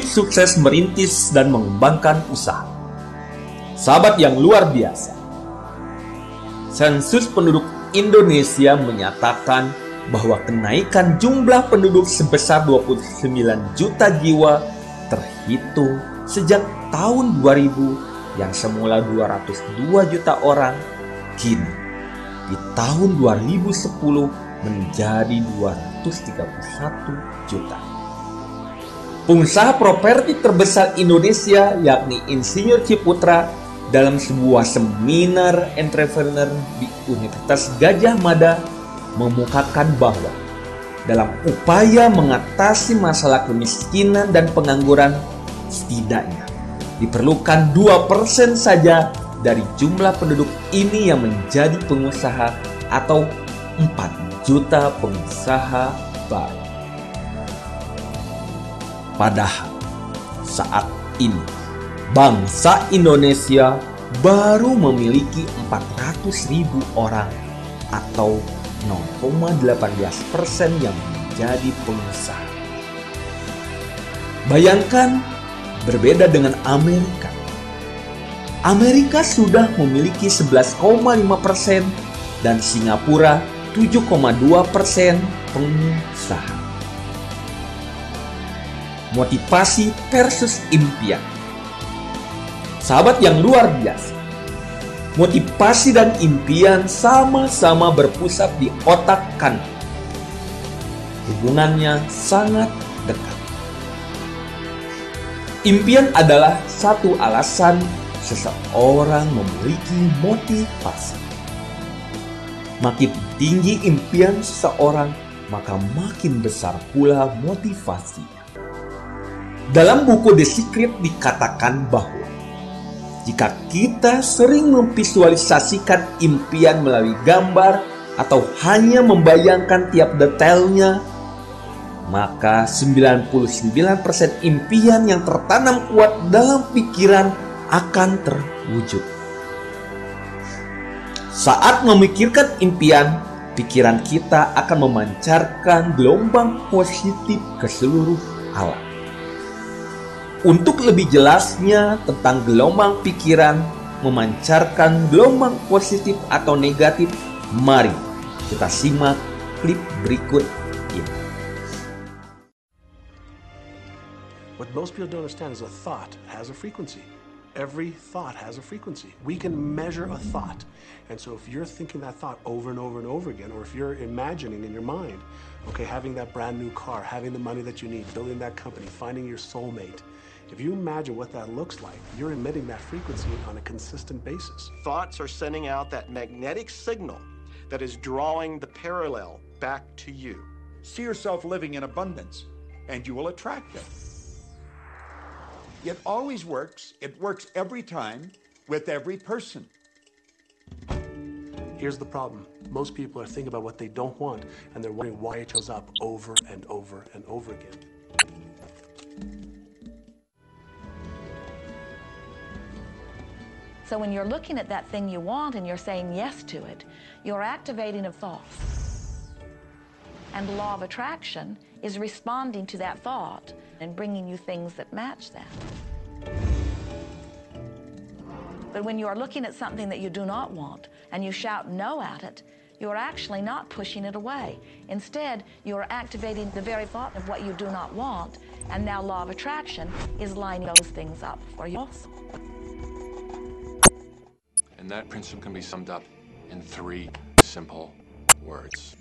tips sukses merintis dan mengembangkan usaha. Sahabat yang luar biasa. Sensus penduduk Indonesia menyatakan bahwa kenaikan jumlah penduduk sebesar 29 juta jiwa terhitung sejak tahun 2000 yang semula 202 juta orang kini di tahun 2010 menjadi 231 juta. Pengusaha properti terbesar Indonesia yakni Insinyur Ciputra dalam sebuah seminar entrepreneur di Universitas Gajah Mada memukakan bahwa dalam upaya mengatasi masalah kemiskinan dan pengangguran setidaknya diperlukan 2% saja dari jumlah penduduk ini yang menjadi pengusaha atau 4 juta pengusaha baru. Padahal saat ini bangsa Indonesia baru memiliki 400 ribu orang atau 0,18 persen yang menjadi pengusaha. Bayangkan berbeda dengan Amerika Amerika sudah memiliki 11,5 persen dan Singapura 7,2 persen pengusaha. Motivasi versus impian. Sahabat yang luar biasa. Motivasi dan impian sama-sama berpusat di otak kan. Hubungannya sangat dekat. Impian adalah satu alasan seseorang memiliki motivasi. Makin tinggi impian seseorang, maka makin besar pula motivasinya. Dalam buku The Secret dikatakan bahwa jika kita sering memvisualisasikan impian melalui gambar atau hanya membayangkan tiap detailnya, maka 99% impian yang tertanam kuat dalam pikiran akan terwujud. Saat memikirkan impian, pikiran kita akan memancarkan gelombang positif ke seluruh alam. Untuk lebih jelasnya tentang gelombang pikiran memancarkan gelombang positif atau negatif, mari kita simak klip berikut ini. What most people don't understand is a thought has a frequency. Every thought has a frequency. We can measure a thought. And so if you're thinking that thought over and over and over again, or if you're imagining in your mind, okay, having that brand new car, having the money that you need, building that company, finding your soulmate, if you imagine what that looks like, you're emitting that frequency on a consistent basis. Thoughts are sending out that magnetic signal that is drawing the parallel back to you. See yourself living in abundance, and you will attract it. It always works. It works every time with every person. Here's the problem. Most people are thinking about what they don't want, and they're wondering why it shows up over and over and over again. So when you're looking at that thing you want and you're saying yes to it, you're activating a thought. And the law of attraction is responding to that thought and bringing you things that match that. But when you are looking at something that you do not want and you shout no at it, you're actually not pushing it away. Instead, you're activating the very thought of what you do not want, and now law of attraction is lining those things up for you. And that principle can be summed up in three simple words.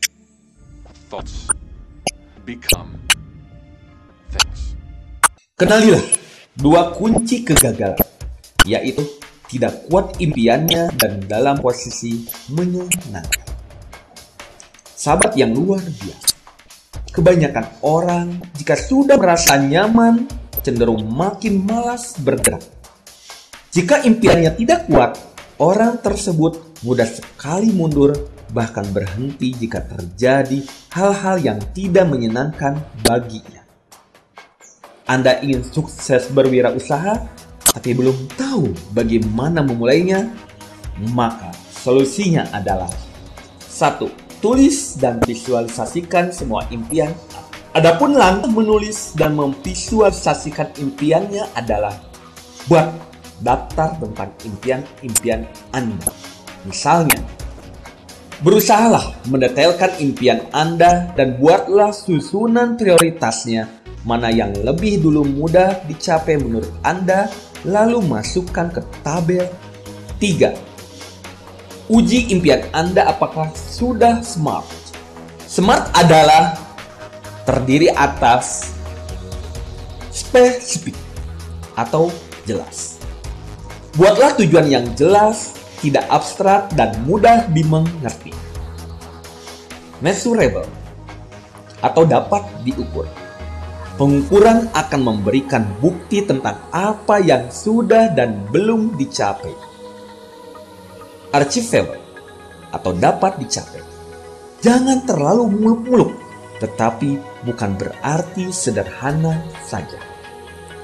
Thoughts become things. Kenalilah dua kunci kegagalan, yaitu tidak kuat impiannya dan dalam posisi menyenangkan. Sahabat yang luar biasa. Kebanyakan orang jika sudah merasa nyaman cenderung makin malas bergerak. Jika impiannya tidak kuat, orang tersebut mudah sekali mundur bahkan berhenti jika terjadi hal-hal yang tidak menyenangkan baginya. Anda ingin sukses berwirausaha, tapi belum tahu bagaimana memulainya? Maka solusinya adalah satu, Tulis dan visualisasikan semua impian Adapun langkah menulis dan memvisualisasikan impiannya adalah buat daftar tentang impian-impian Anda. Misalnya, berusahalah mendetailkan impian Anda dan buatlah susunan prioritasnya mana yang lebih dulu mudah dicapai menurut Anda, lalu masukkan ke tabel 3. Uji impian Anda apakah sudah smart. Smart adalah terdiri atas spesifik atau jelas. Buatlah tujuan yang jelas, tidak abstrak, dan mudah dimengerti. Measurable atau dapat diukur. Pengukuran akan memberikan bukti tentang apa yang sudah dan belum dicapai. Achievable atau dapat dicapai. Jangan terlalu muluk-muluk tetapi bukan berarti sederhana saja.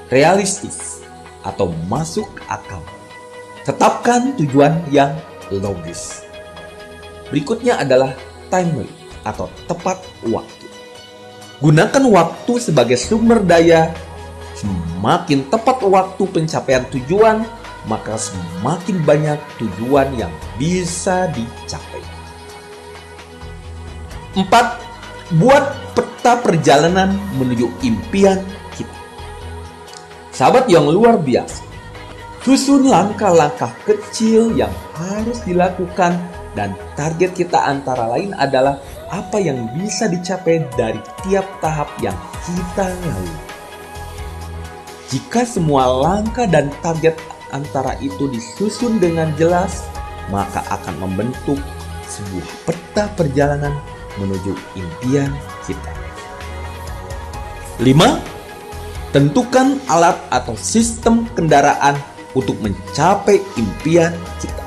Realistis atau masuk akal. Tetapkan tujuan yang logis. Berikutnya adalah timely atau tepat waktu. Gunakan waktu sebagai sumber daya. Semakin tepat waktu pencapaian tujuan, maka semakin banyak tujuan yang bisa dicapai. 4 buat peta perjalanan menuju impian kita. Sahabat yang luar biasa, susun langkah-langkah kecil yang harus dilakukan dan target kita antara lain adalah apa yang bisa dicapai dari tiap tahap yang kita lalui. Jika semua langkah dan target antara itu disusun dengan jelas, maka akan membentuk sebuah peta perjalanan menuju impian kita. 5. Tentukan alat atau sistem kendaraan untuk mencapai impian kita.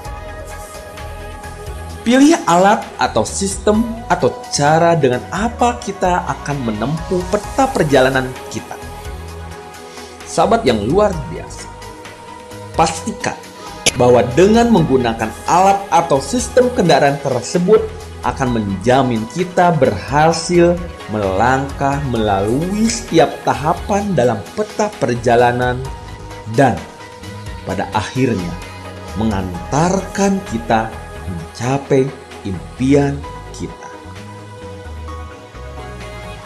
Pilih alat atau sistem atau cara dengan apa kita akan menempuh peta perjalanan kita. Sahabat yang luar biasa, pastikan bahwa dengan menggunakan alat atau sistem kendaraan tersebut akan menjamin kita berhasil melangkah melalui setiap tahapan dalam peta perjalanan dan pada akhirnya mengantarkan kita mencapai impian kita.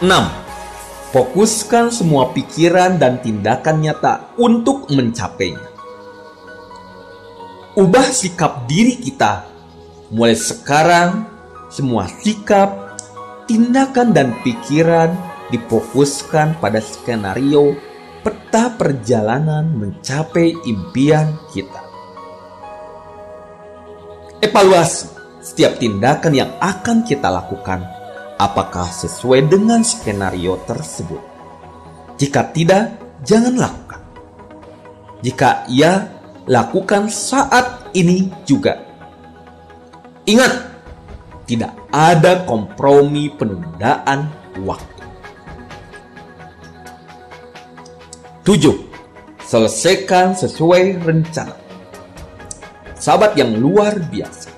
6. Fokuskan semua pikiran dan tindakan nyata untuk mencapainya. Ubah sikap diri kita mulai sekarang semua sikap, tindakan, dan pikiran difokuskan pada skenario peta perjalanan mencapai impian kita. Evaluasi setiap tindakan yang akan kita lakukan, apakah sesuai dengan skenario tersebut. Jika tidak, jangan lakukan. Jika iya, lakukan saat ini juga. Ingat, tidak ada kompromi penundaan waktu. 7. Selesaikan sesuai rencana. Sahabat yang luar biasa.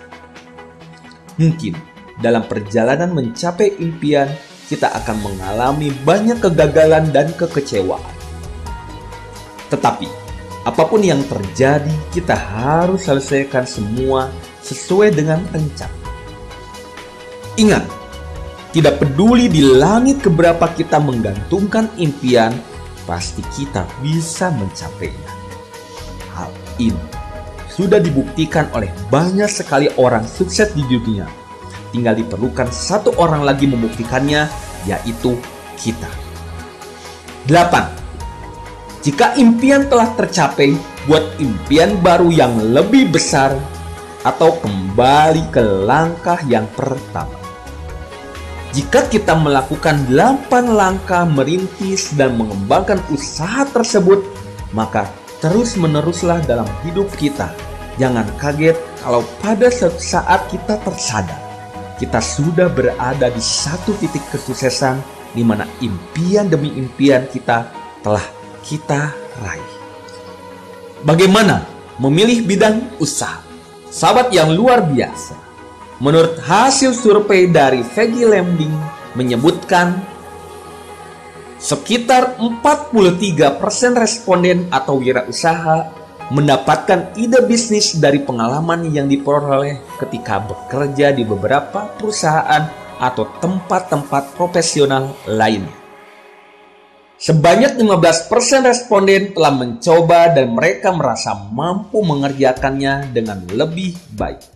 Mungkin dalam perjalanan mencapai impian, kita akan mengalami banyak kegagalan dan kekecewaan. Tetapi, apa pun yang terjadi, kita harus selesaikan semua sesuai dengan rencana. Ingat, tidak peduli di langit keberapa kita menggantungkan impian, pasti kita bisa mencapainya. Hal ini sudah dibuktikan oleh banyak sekali orang sukses di dunia. Tinggal diperlukan satu orang lagi membuktikannya, yaitu kita. 8. Jika impian telah tercapai, buat impian baru yang lebih besar atau kembali ke langkah yang pertama. Jika kita melakukan 8 langkah merintis dan mengembangkan usaha tersebut, maka terus-meneruslah dalam hidup kita. Jangan kaget kalau pada saat kita tersadar, kita sudah berada di satu titik kesuksesan di mana impian demi impian kita telah kita raih. Bagaimana memilih bidang usaha? Sahabat yang luar biasa, Menurut hasil survei dari Vegi Lambing menyebutkan Sekitar 43% responden atau wirausaha mendapatkan ide bisnis dari pengalaman yang diperoleh ketika bekerja di beberapa perusahaan atau tempat-tempat profesional lainnya. Sebanyak 15% responden telah mencoba dan mereka merasa mampu mengerjakannya dengan lebih baik.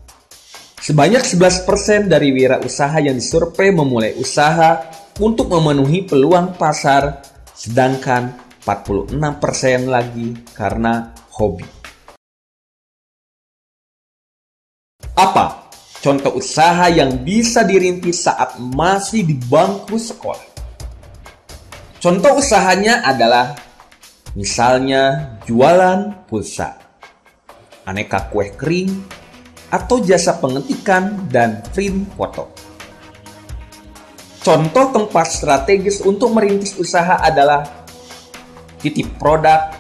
Sebanyak 11% dari wirausaha yang disurvei memulai usaha untuk memenuhi peluang pasar, sedangkan 46% lagi karena hobi. Apa contoh usaha yang bisa dirintis saat masih di bangku sekolah? Contoh usahanya adalah misalnya jualan pulsa, aneka kue kering, atau jasa pengetikan dan print foto. Contoh tempat strategis untuk merintis usaha adalah titip produk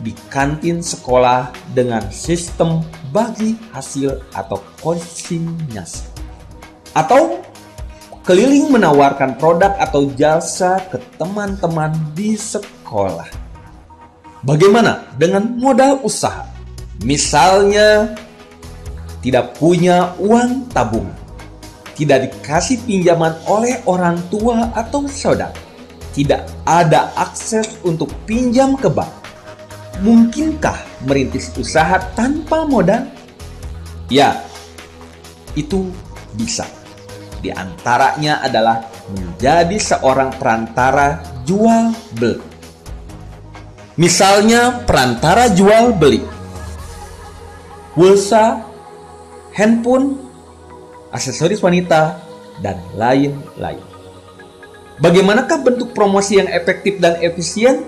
di kantin sekolah dengan sistem bagi hasil atau konsinyasi. Atau keliling menawarkan produk atau jasa ke teman-teman di sekolah. Bagaimana dengan modal usaha? Misalnya, tidak punya uang tabung, tidak dikasih pinjaman oleh orang tua atau saudara, tidak ada akses untuk pinjam ke bank. Mungkinkah merintis usaha tanpa modal? Ya, itu bisa. Di antaranya adalah menjadi seorang perantara jual beli. Misalnya perantara jual beli. Pulsa, handphone, aksesoris wanita, dan lain-lain. Bagaimanakah bentuk promosi yang efektif dan efisien?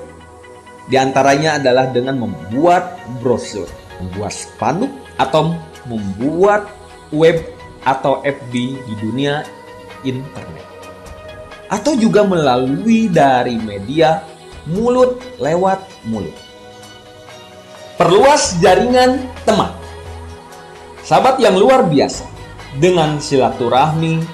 Di antaranya adalah dengan membuat brosur, membuat spanduk, atau membuat web atau FB di dunia internet. Atau juga melalui dari media mulut lewat mulut. Perluas jaringan teman. Sahabat yang luar biasa. Dengan silaturahmi,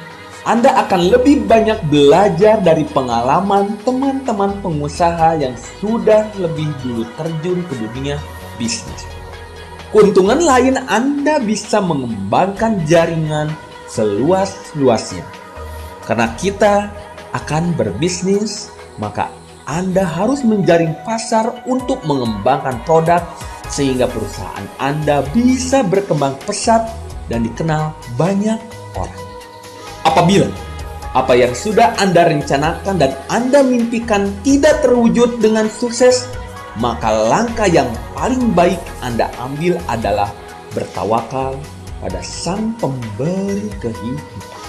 Anda akan lebih banyak belajar dari pengalaman teman-teman pengusaha yang sudah lebih dulu terjun ke dunia bisnis. Keuntungan lain Anda bisa mengembangkan jaringan seluas-luasnya. Karena kita akan berbisnis, maka Anda harus menjaring pasar untuk mengembangkan produk sehingga perusahaan Anda bisa berkembang pesat dan dikenal banyak orang. Apabila apa yang sudah Anda rencanakan dan Anda mimpikan tidak terwujud dengan sukses, maka langkah yang paling baik Anda ambil adalah bertawakal pada Sang Pemberi kehidupan.